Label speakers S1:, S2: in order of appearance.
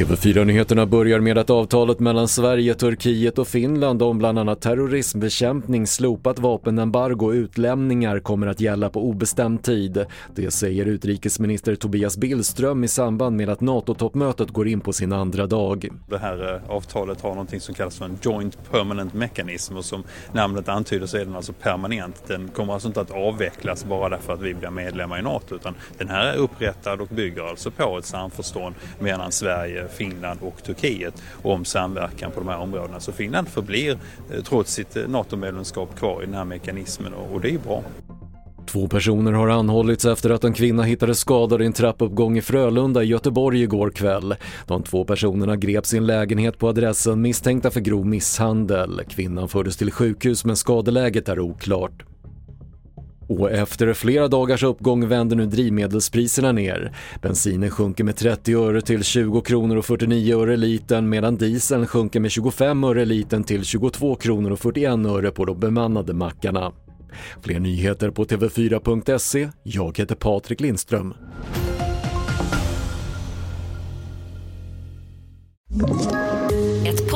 S1: TV4-nyheterna börjar med att avtalet mellan Sverige, Turkiet och Finland om bland annat terrorismbekämpning, slopat vapenembargo och utlämningar kommer att gälla på obestämd tid. Det säger utrikesminister Tobias Billström i samband med att NATO-toppmötet går in på sin andra dag.
S2: Det här eh, avtalet har någonting som kallas för en Joint Permanent Mechanism och som namnet antyder så är den alltså permanent. Den kommer alltså inte att avvecklas bara därför att vi blir medlemmar i NATO utan den här är upprättad och bygger alltså på ett samförstånd mellan Sverige, Finland och Turkiet om samverkan på de här områdena. Så Finland förblir eh, trots sitt eh, NATO-medlemskap kvar i den här mekanismen och det är bra.
S1: Två personer har anhållits efter att en kvinna hittades skadad i en trappuppgång i Frölunda i Göteborg igår kväll. De två personerna greps i en lägenhet på adressen misstänkta för grov misshandel. Kvinnan fördes till sjukhus men skadeläget är oklart. Och efter flera dagars uppgång vänder nu drivmedelspriserna ner. Bensinen sjunker med 30 öre till 20 kronor och 49 öre litern medan dieseln sjunker med 25 öre litern till 22 kronor och 41 öre på de bemannade mackarna. Fler nyheter på TV4.se. Jag heter Patrik Lindström.